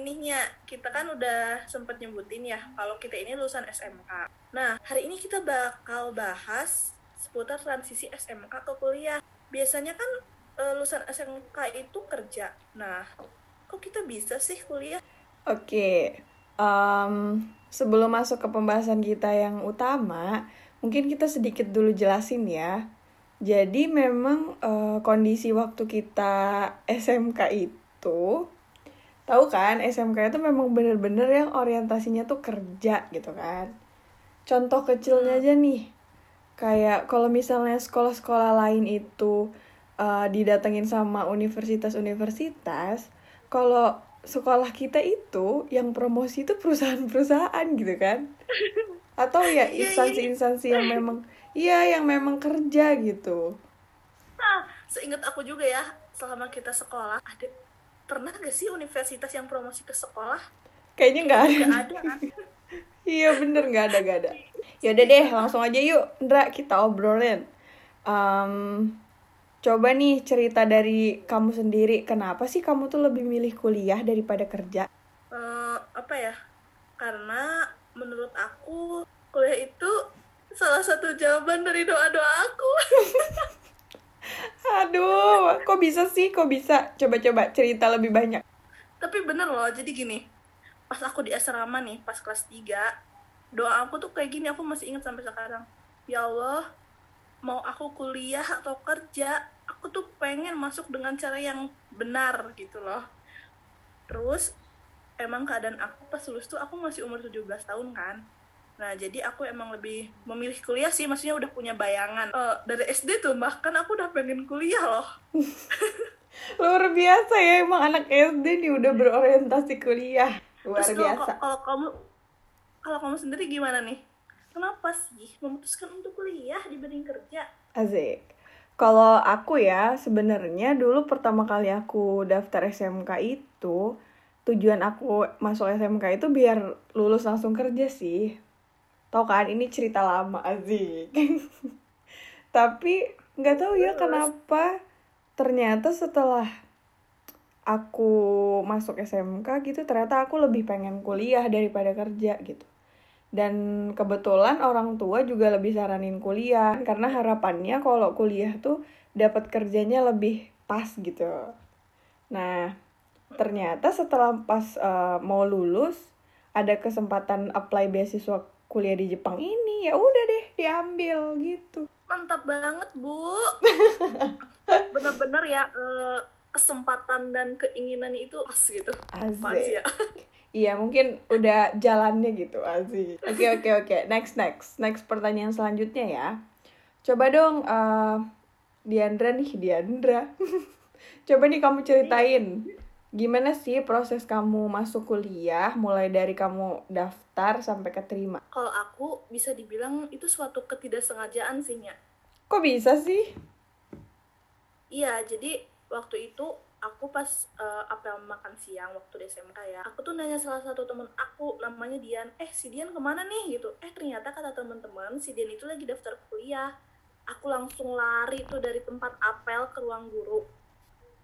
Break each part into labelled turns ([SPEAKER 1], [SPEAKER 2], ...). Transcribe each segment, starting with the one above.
[SPEAKER 1] Tapi kemarin nih Nya, kita kan udah sempet nyebutin ya kalau kita ini lulusan SMK. Nah, hari ini kita bakal bahas seputar transisi SMK ke kuliah. Biasanya kan eh, lulusan SMK itu kerja. Nah, kok kita bisa sih kuliah?
[SPEAKER 2] Oke. em, sebelum masuk ke pembahasan kita yang utama, mungkin kita sedikit dulu jelasin ya. Jadi memang eh, kondisi waktu kita SMK itu, tahu kan SMK itu memang bener-bener yang orientasinya tuh kerja gitu kan. Contoh kecilnya aja nih, kayak kalau misalnya sekolah-sekolah lain itu eh, didatengin sama universitas-universitas, kalau sekolah kita itu yang promosi itu perusahaan-perusahaan gitu kan atau ya
[SPEAKER 1] Iya, iya.
[SPEAKER 2] instansi-instansi yang memang iya yang memang kerja gitu
[SPEAKER 1] Nah, seingat aku juga ya, selama kita sekolah, ada pernah gak sih universitas yang promosi ke sekolah?
[SPEAKER 2] kayaknya nggak ada
[SPEAKER 1] Gak ada kan?
[SPEAKER 2] iya bener nggak ada nggak ada yaudah deh langsung aja yuk Ndra kita obrolin Em, coba nih cerita dari kamu sendiri kenapa sih kamu tuh lebih milih kuliah daripada kerja
[SPEAKER 1] Eh, apa ya? Karena menurut aku, kuliah itu salah satu jawaban dari doa-doa aku.
[SPEAKER 2] aduh kok bisa sih kok bisa coba-coba cerita lebih banyak
[SPEAKER 1] Tapi bener loh, jadi gini, pas aku di asrama nih, pas kelas 3, doa aku tuh kayak gini, aku masih ingat sampai sekarang. Ya Allah, mau aku kuliah atau kerja, aku tuh pengen masuk dengan cara yang benar gitu loh. Terus, emang keadaan aku pas lulus tuh aku masih umur 17 tahun kan. Nah, jadi aku emang lebih memilih kuliah sih, maksudnya udah punya bayangan. Eh, dari SD tuh, bahkan aku udah pengen kuliah loh.
[SPEAKER 2] Luar biasa ya emang anak SD nih udah berorientasi kuliah. Luar
[SPEAKER 1] Terus
[SPEAKER 2] biasa.
[SPEAKER 1] kalau kamu kalau kamu sendiri gimana nih? Kenapa sih memutuskan untuk kuliah dibanding kerja?
[SPEAKER 2] Asik. Kalau aku ya sebenarnya dulu pertama kali aku daftar SMK itu tujuan aku masuk SMK itu biar lulus langsung kerja sih. Tau kan ini cerita lama asik. Tapi nggak tahu ya kenapa ternyata setelah aku masuk SMK gitu ternyata aku lebih pengen kuliah daripada kerja gitu. Dan kebetulan orang tua juga lebih saranin kuliah karena harapannya kalau kuliah tuh dapat kerjanya lebih pas gitu. Nah, ternyata setelah pas eh, mau lulus ada kesempatan apply beasiswa kuliah di Jepang ini ya udah deh diambil gitu.
[SPEAKER 1] Mantap banget, Bu. Bener-bener ya eh, kesempatan dan keinginan itu pas gitu. Pas ya.
[SPEAKER 2] Iya mungkin udah jalannya gitu asik. Oke oke oke next next next pertanyaan selanjutnya ya. Coba dong eh, Diandra nih Diandra. Coba nih kamu ceritain gimana sih proses kamu masuk kuliah mulai dari kamu daftar sampai keterima.
[SPEAKER 1] Kalau aku bisa dibilang itu suatu ketidaksengajaan sih, Nya.
[SPEAKER 2] Kok bisa sih?
[SPEAKER 1] Iya, jadi waktu itu aku pas eh, apel makan siang waktu di SMK ya, aku tuh nanya salah satu temen aku namanya Dian, eh si Dian ke mana nih gitu? Eh ternyata kata teman-teman si Dian itu lagi daftar kuliah. Aku langsung lari tuh dari tempat apel ke ruang guru.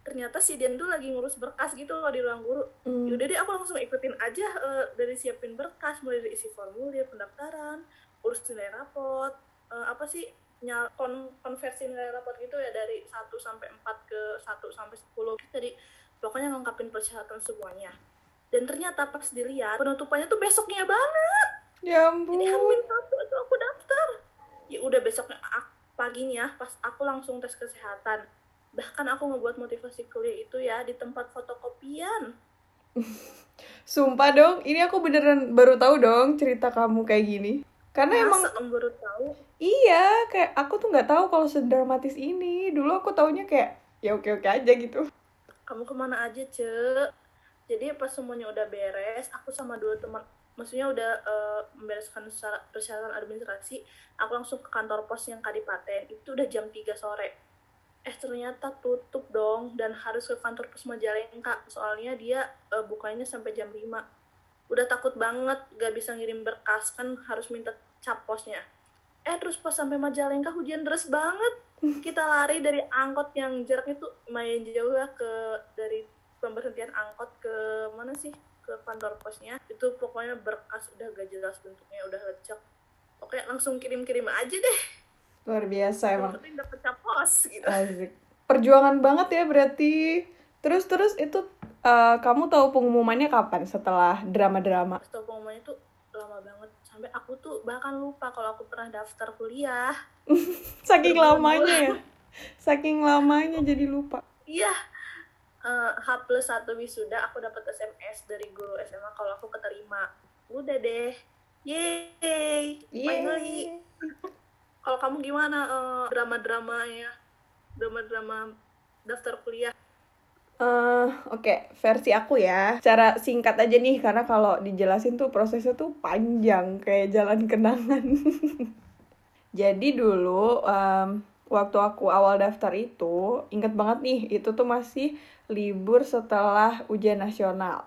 [SPEAKER 1] Ternyata si Dian tuh lagi ngurus berkas gitu loh di ruang guru.
[SPEAKER 2] Hmm.
[SPEAKER 1] Yaudah deh aku langsung ikutin aja eh, dari siapin berkas, mulai dari isi formulir pendaftaran, urus nilai rapot, eh, apa sih nyal kon konversi nilai rapot gitu ya dari 1 sampai 4 ke 1 sampai 10 jadi pokoknya ngungkapin persyaratan semuanya dan ternyata pas dilihat penutupannya tuh besoknya banget
[SPEAKER 2] Ya ampun.
[SPEAKER 1] jadi hamin satu itu aku daftar ya udah besoknya ak- paginya pas aku langsung tes kesehatan bahkan aku ngebuat motivasi kuliah itu ya di tempat fotokopian
[SPEAKER 2] Sumpah dong, ini aku beneran baru tahu dong cerita kamu kayak gini. Karena emang
[SPEAKER 1] masa kamu baru tahu
[SPEAKER 2] Iya, kayak aku tuh nggak tahu kalau sedramatis ini. Dulu aku taunya kayak ya oke oke aja gitu.
[SPEAKER 1] kamu ke mana aja ce jadi pas semuanya udah beres aku sama dua teman maksudnya udah uh, membereskan persyaratan administrasi aku langsung ke kantor pos yang Kadipaten itu udah jam 3 sore eh ternyata tutup dong dan harus ke kantor pos Majalengka soalnya dia uh, bukanya sampai jam 5 udah takut banget gak bisa ngirim berkas kan harus minta cap posnya. Eh terus pas sampai Majalengka hujan deras banget. Kita lari dari angkot yang jaraknya tuh lumayan jauh ya ke dari pemberhentian angkot ke mana sih? Ke kantor posnya. Itu pokoknya berkas udah gak jelas bentuknya udah lecek. Oke langsung kirim-kirim aja deh
[SPEAKER 2] luar biasa emang.
[SPEAKER 1] penting dapet gitu.
[SPEAKER 2] Asik. perjuangan banget ya berarti. Terus terus itu uh, kamu tahu pengumumannya kapan setelah drama-drama?
[SPEAKER 1] Tahu pengumumannya tuh lama banget. Sampai aku tuh bahkan lupa kalau aku pernah daftar kuliah.
[SPEAKER 2] Saking lamanya ya? Saking lamanya jadi lupa.
[SPEAKER 1] Iya. Uh, H plus satu wisuda aku dapat SMS dari guru SMA kalau aku keterima. Udah deh. Yeay. Finally kalau kamu gimana uh, drama ya drama-drama daftar kuliah
[SPEAKER 2] Uh, Oke, okay. versi aku ya. Cara singkat aja nih, karena kalau dijelasin tuh prosesnya tuh panjang kayak jalan kenangan. Jadi dulu um, waktu aku awal daftar itu, inget banget nih, itu tuh masih libur setelah ujian nasional.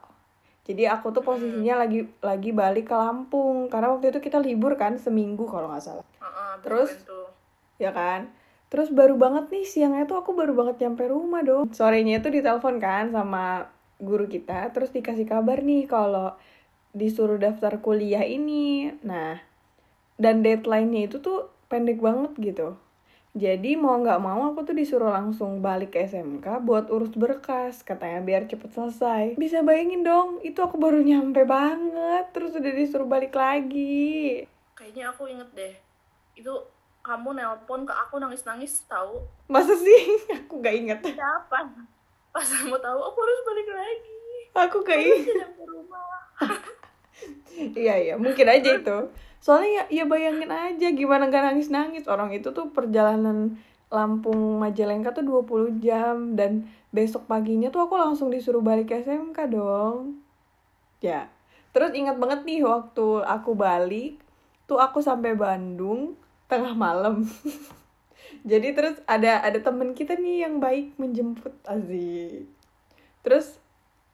[SPEAKER 2] Jadi aku tuh posisinya hmm. lagi lagi balik ke Lampung karena waktu itu kita libur kan seminggu kalau nggak salah. Terus, ya kan Terus baru banget nih siangnya tuh aku baru banget nyampe rumah dong. Sorenya itu ditelepon kan sama guru kita, terus dikasih kabar nih kalau disuruh daftar kuliah ini. Nah, dan deadline-nya itu tuh pendek banget gitu. Jadi mau nggak mau aku tuh disuruh langsung balik ke SMK buat urus berkas, katanya biar cepet selesai. Bisa bayangin dong, itu aku baru nyampe banget, terus udah disuruh balik lagi.
[SPEAKER 1] Kayaknya aku inget deh, itu kamu nelpon ke aku nangis-nangis tahu?
[SPEAKER 2] Masa sih? Aku gak inget
[SPEAKER 1] siapa? Pas kamu tahu aku harus balik lagi.
[SPEAKER 2] Aku gak inget iya iya mungkin aja itu. Soalnya ya, ya bayangin aja gimana gak nangis nangis orang itu tuh perjalanan Lampung Majalengka tuh 20 jam. Dan besok paginya tuh aku langsung disuruh balik ke SMK dong. Ya. Terus ingat banget nih waktu aku balik tuh aku sampai Bandung tengah malam. Jadi terus ada ada temen kita nih yang baik menjemput Aziz. Terus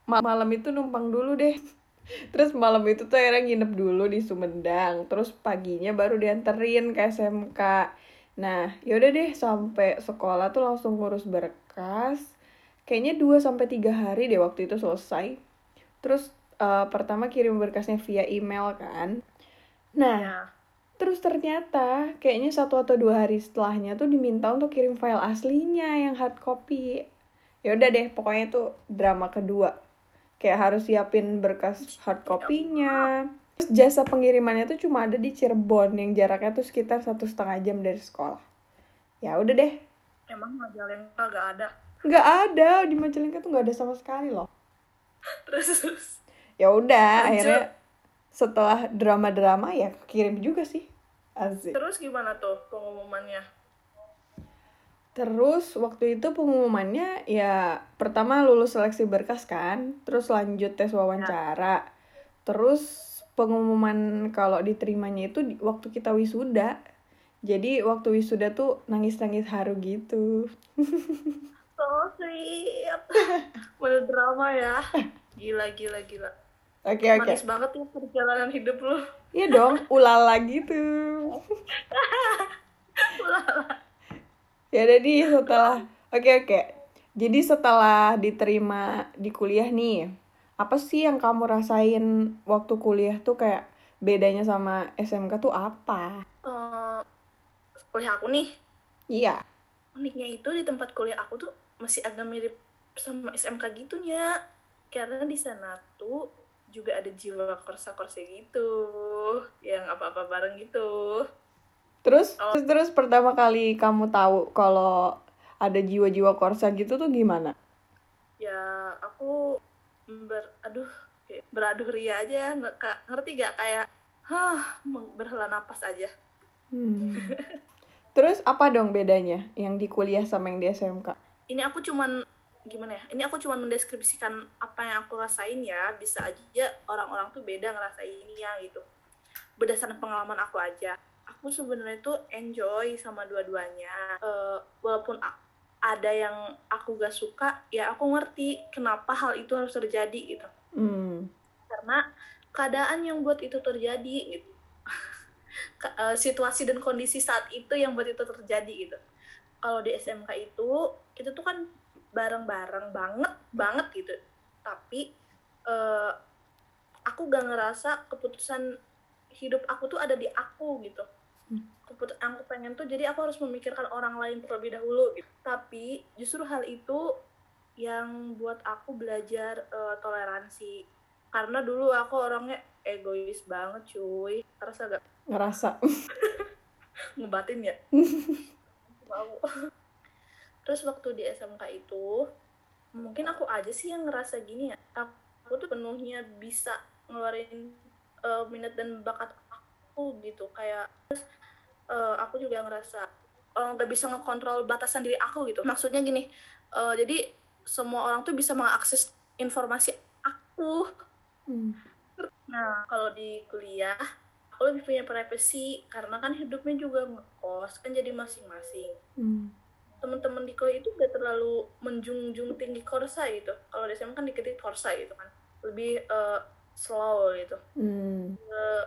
[SPEAKER 2] malam itu numpang dulu deh. Terus malam itu tuh akhirnya nginep dulu di Sumedang. Terus paginya baru dianterin ke SMK nah yaudah deh sampai sekolah tuh langsung ngurus berkas. Kayaknya 2 sampai tiga hari deh waktu itu selesai. Terus uh, pertama kirim berkasnya via email kan. Nah ya. Terus ternyata kayaknya satu atau dua hari setelahnya tuh diminta untuk kirim file aslinya yang hard copy. Ya udah deh, pokoknya itu drama kedua. Kayak harus siapin berkas hard copy-nya. Terus jasa pengirimannya tuh cuma ada di Cirebon yang jaraknya tuh sekitar satu setengah jam dari sekolah. Ya udah deh.
[SPEAKER 1] Emang Majalengka gak ada?
[SPEAKER 2] Gak ada di Majalengka tuh gak ada sama sekali loh.
[SPEAKER 1] terus terus.
[SPEAKER 2] Ya udah, akhirnya setelah drama-drama ya kirim juga sih Asik.
[SPEAKER 1] terus gimana tuh pengumumannya
[SPEAKER 2] Terus waktu itu pengumumannya ya pertama lulus seleksi berkas kan, terus lanjut tes wawancara. Terus pengumuman kalau diterimanya itu di, waktu kita wisuda. Jadi waktu wisuda tuh nangis-nangis haru gitu.
[SPEAKER 1] so sweet. drama ya. Gila gila gila.
[SPEAKER 2] Oke okay, oke. Okay.
[SPEAKER 1] Manis banget tuh perjalanan hidup lu.
[SPEAKER 2] Iya dong, ulala gitu.
[SPEAKER 1] ulala.
[SPEAKER 2] Ya jadi setelah oke okay, oke. Okay. Jadi setelah diterima di kuliah nih, apa sih yang kamu rasain waktu kuliah tuh kayak bedanya sama SMK tuh apa?
[SPEAKER 1] Uh, kuliah aku nih.
[SPEAKER 2] Iya.
[SPEAKER 1] Uniknya itu di tempat kuliah aku tuh masih agak mirip sama SMK gitunya. Karena di sana tuh juga ada jiwa korsa-korsa gitu yang apa-apa bareng gitu.
[SPEAKER 2] Terus oh. terus terus pertama kali kamu tahu kalau ada jiwa-jiwa korsa gitu tuh gimana?
[SPEAKER 1] Ya aku ber aduh beradu ria aja nggak ngerti gak? Kayak hah berhela napas aja.
[SPEAKER 2] Hmm. terus apa dong bedanya yang di kuliah sama yang di SMK
[SPEAKER 1] ini aku cuman gimana ya ini aku cuma mendeskripsikan apa yang aku rasain ya bisa aja orang-orang tuh beda ngerasainnya gitu. Berdasarkan pengalaman aku aja. Aku sebenarnya tuh enjoy sama dua-duanya. Uh, walaupun ada yang aku gak suka ya aku ngerti kenapa hal itu harus terjadi gitu.
[SPEAKER 2] Mm.
[SPEAKER 1] karena keadaan yang buat itu terjadi gitu. Uh, situasi dan kondisi saat itu yang buat itu terjadi gitu. Kalau di SMK itu itu tuh kan bareng-bareng banget banget gitu. Tapi uh, aku gak ngerasa keputusan hidup aku tuh ada di aku gitu. Hmm. Keput aku pengen tuh jadi aku harus memikirkan orang lain terlebih dahulu gitu. Tapi justru hal itu yang buat aku belajar uh, toleransi. Karena dulu aku orangnya egois banget cuy. Ngerasa gak?
[SPEAKER 2] Ngerasa.
[SPEAKER 1] Ngebatin ya terus waktu di SMK itu mungkin aku aja sih yang ngerasa gini ya. Aku tuh penuhnya bisa ngeluarin uh, minat dan bakat aku gitu. Kayak terus uh, aku juga ngerasa uh, nggak bisa ngekontrol batasan diri aku gitu. Maksudnya gini uh, jadi semua orang tuh bisa mengakses informasi aku.
[SPEAKER 2] Hmm.
[SPEAKER 1] nah kalau di kuliah aku lebih punya privacy karena kan hidupnya juga ngekos kan jadi masing-masing.
[SPEAKER 2] Hmm
[SPEAKER 1] teman-teman di kuliah itu gak terlalu menjunjung tinggi korsa gitu. Kalau di SMA kan dikit korsa gitu kan. Lebih uh, slow gitu.
[SPEAKER 2] Hmm.
[SPEAKER 1] uh,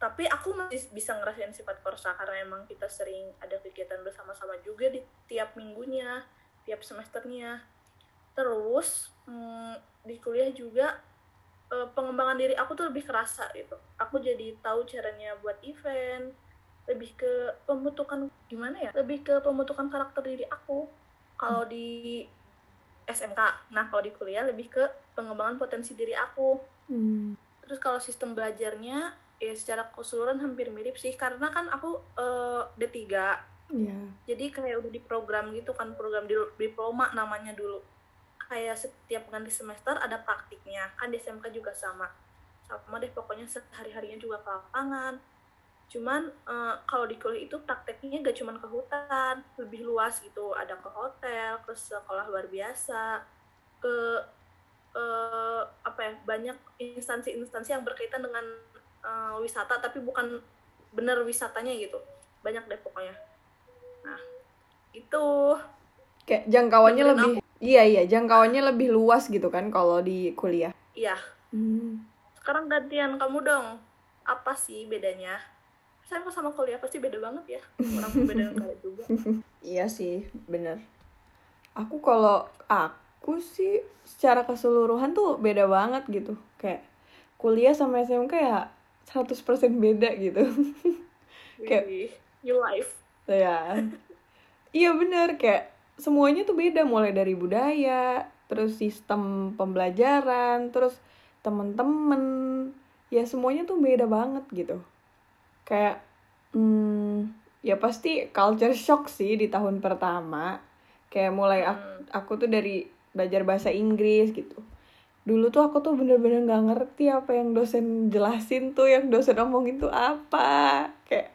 [SPEAKER 1] tapi aku masih bisa ngerasain sifat korsa karena emang kita sering ada kegiatan bersama-sama juga di tiap minggunya tiap semesternya. Terus hmm, di kuliah juga uh, pengembangan diri aku tuh lebih kerasa gitu. Aku jadi tahu caranya buat event lebih ke pembentukan gimana ya? Lebih ke pembentukan karakter diri aku kalau hmm. di SMK nah kalau di kuliah lebih ke pengembangan potensi diri aku.
[SPEAKER 2] Hmm.
[SPEAKER 1] terus kalau sistem belajarnya ya secara keseluruhan hampir mirip sih. Karena kan aku uh, D3
[SPEAKER 2] yeah.
[SPEAKER 1] jadi kayak udah di program gitu kan program di diploma namanya dulu. Kayak setiap ganti semester ada praktiknya. Kan di SMK juga sama. Sama deh pokoknya sehari harinya juga ke lapangan cuman uh, kalau di kuliah itu prakteknya gak cuman ke hutan lebih luas gitu. Ada ke hotel ke sekolah luar biasa ke uh, apa ya banyak instansi-instansi yang berkaitan dengan uh, wisata tapi bukan bener wisatanya gitu. Banyak deh pokoknya. Nah itu
[SPEAKER 2] kayak jangkauannya Menurut lebih aku. iya iya jangkauannya lebih luas gitu kan kalau di kuliah?
[SPEAKER 1] Iya.
[SPEAKER 2] Hmm.
[SPEAKER 1] sekarang gantian kamu dong. Apa sih bedanya saya sama kuliah pasti beda banget ya. Orang beda juga.
[SPEAKER 2] Iya sih bener. Aku kalau aku sih secara keseluruhan tuh beda banget gitu. Kayak kuliah sama SMK ya 100% beda gitu.
[SPEAKER 1] Kayak your life.
[SPEAKER 2] Ya iya bener. Kayak semuanya tuh beda. Mulai dari budaya terus sistem pembelajaran terus temen-temen. Ya semuanya tuh beda banget gitu kayak hmm, ya pasti culture shock sih di tahun pertama. Kayak mulai aku, hmm. aku tuh dari belajar bahasa Inggris gitu. Dulu tuh aku tuh bener-bener nggak ngerti apa yang dosen jelasin tuh yang dosen omongin tuh apa. Kayak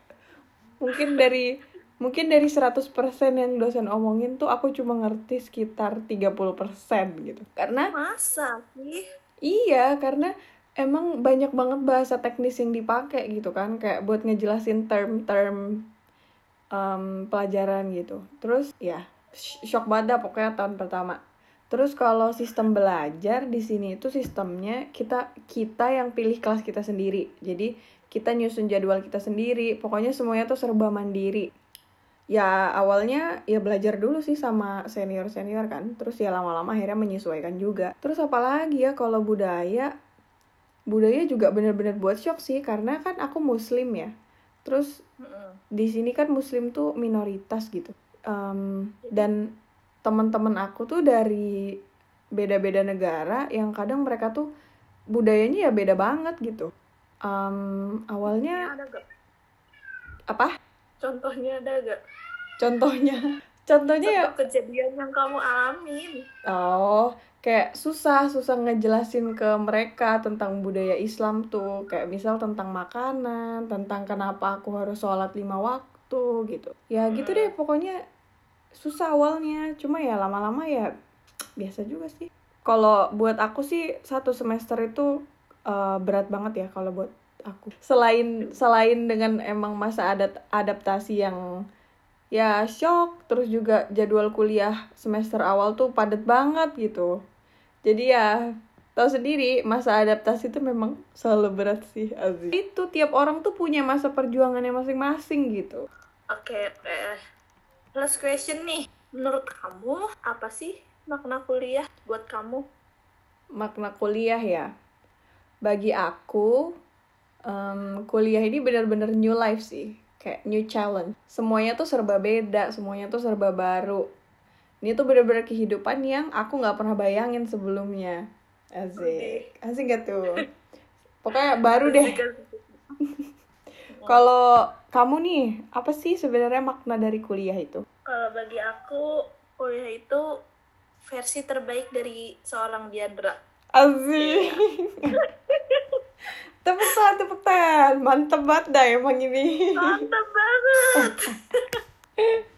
[SPEAKER 2] mungkin dari mungkin dari 100% yang dosen omongin tuh aku cuma ngerti sekitar 30% gitu. Karena
[SPEAKER 1] masa sih?
[SPEAKER 2] Iya karena emang banyak banget bahasa teknis yang dipakai gitu kan kayak buat ngejelasin term-term um, pelajaran gitu. Terus ya shock banget pokoknya tahun pertama. Terus kalau sistem belajar di sini itu sistemnya kita kita yang pilih kelas kita sendiri. Jadi kita nyusun jadwal kita sendiri. Pokoknya semuanya tuh serba mandiri. Ya awalnya ya belajar dulu sih sama senior senior kan. Terus ya lama-lama akhirnya menyesuaikan juga. Terus apalagi ya kalau budaya budaya juga bener-bener buat shock sih karena kan aku muslim ya. Terus di sini kan muslim tuh minoritas gitu. Um, dan teman-teman aku tuh dari beda-beda negara yang kadang mereka tuh budayanya ya beda banget gitu. Um, awalnya
[SPEAKER 1] ada gak?
[SPEAKER 2] apa?
[SPEAKER 1] Contohnya ada gak
[SPEAKER 2] contohnya contohnya ya.
[SPEAKER 1] kejadian yang kamu alamin.
[SPEAKER 2] Oh kayak susah susah ngejelasin ke mereka tentang budaya Islam tuh. Kayak misal tentang makanan tentang kenapa aku harus sholat lima waktu gitu. Ya gitu deh pokoknya susah awalnya. Cuma ya lama-lama ya biasa juga sih. Kalau buat aku sih satu semester itu uh, berat banget ya kalau buat aku. Selain selain dengan emang masa adat adaptasi yang ya shock. Terus juga jadwal kuliah semester awal tuh padat banget gitu. Jadi ya tahu sendiri masa adaptasi itu memang selalu berat sih Aziz. itu tiap orang tuh punya masa perjuangannya masing-masing gitu.
[SPEAKER 1] Oke okay, eh, last question nih. Menurut kamu apa sih makna kuliah buat kamu?
[SPEAKER 2] Makna kuliah ya. Bagi aku um, kuliah ini benar-benar new life sih kayak new challenge. Semuanya tuh serba beda semuanya tuh serba baru. Ini tuh bener-bener kehidupan yang aku nggak pernah bayangin sebelumnya. Asik. Asik gak tuh? Pokoknya baru deh. Kalau kamu nih apa sih sebenarnya makna dari kuliah itu?
[SPEAKER 1] Kalau bagi aku kuliah itu versi terbaik dari seorang Diandra.
[SPEAKER 2] Asik tepuk tangan tepuk tangan mantep banget dah emang ini
[SPEAKER 1] mantep banget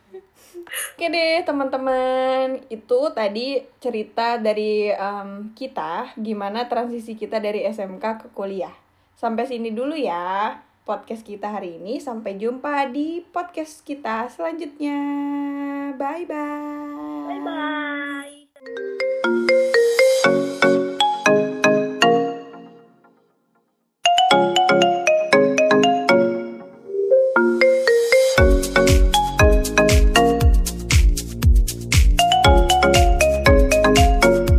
[SPEAKER 2] Oke deh teman-teman, itu tadi cerita dari um, kita gimana transisi kita dari SMK ke kuliah. Sampai sini dulu ya podcast kita hari ini. Sampai jumpa di podcast kita selanjutnya. Bye bye.
[SPEAKER 1] Bye bye.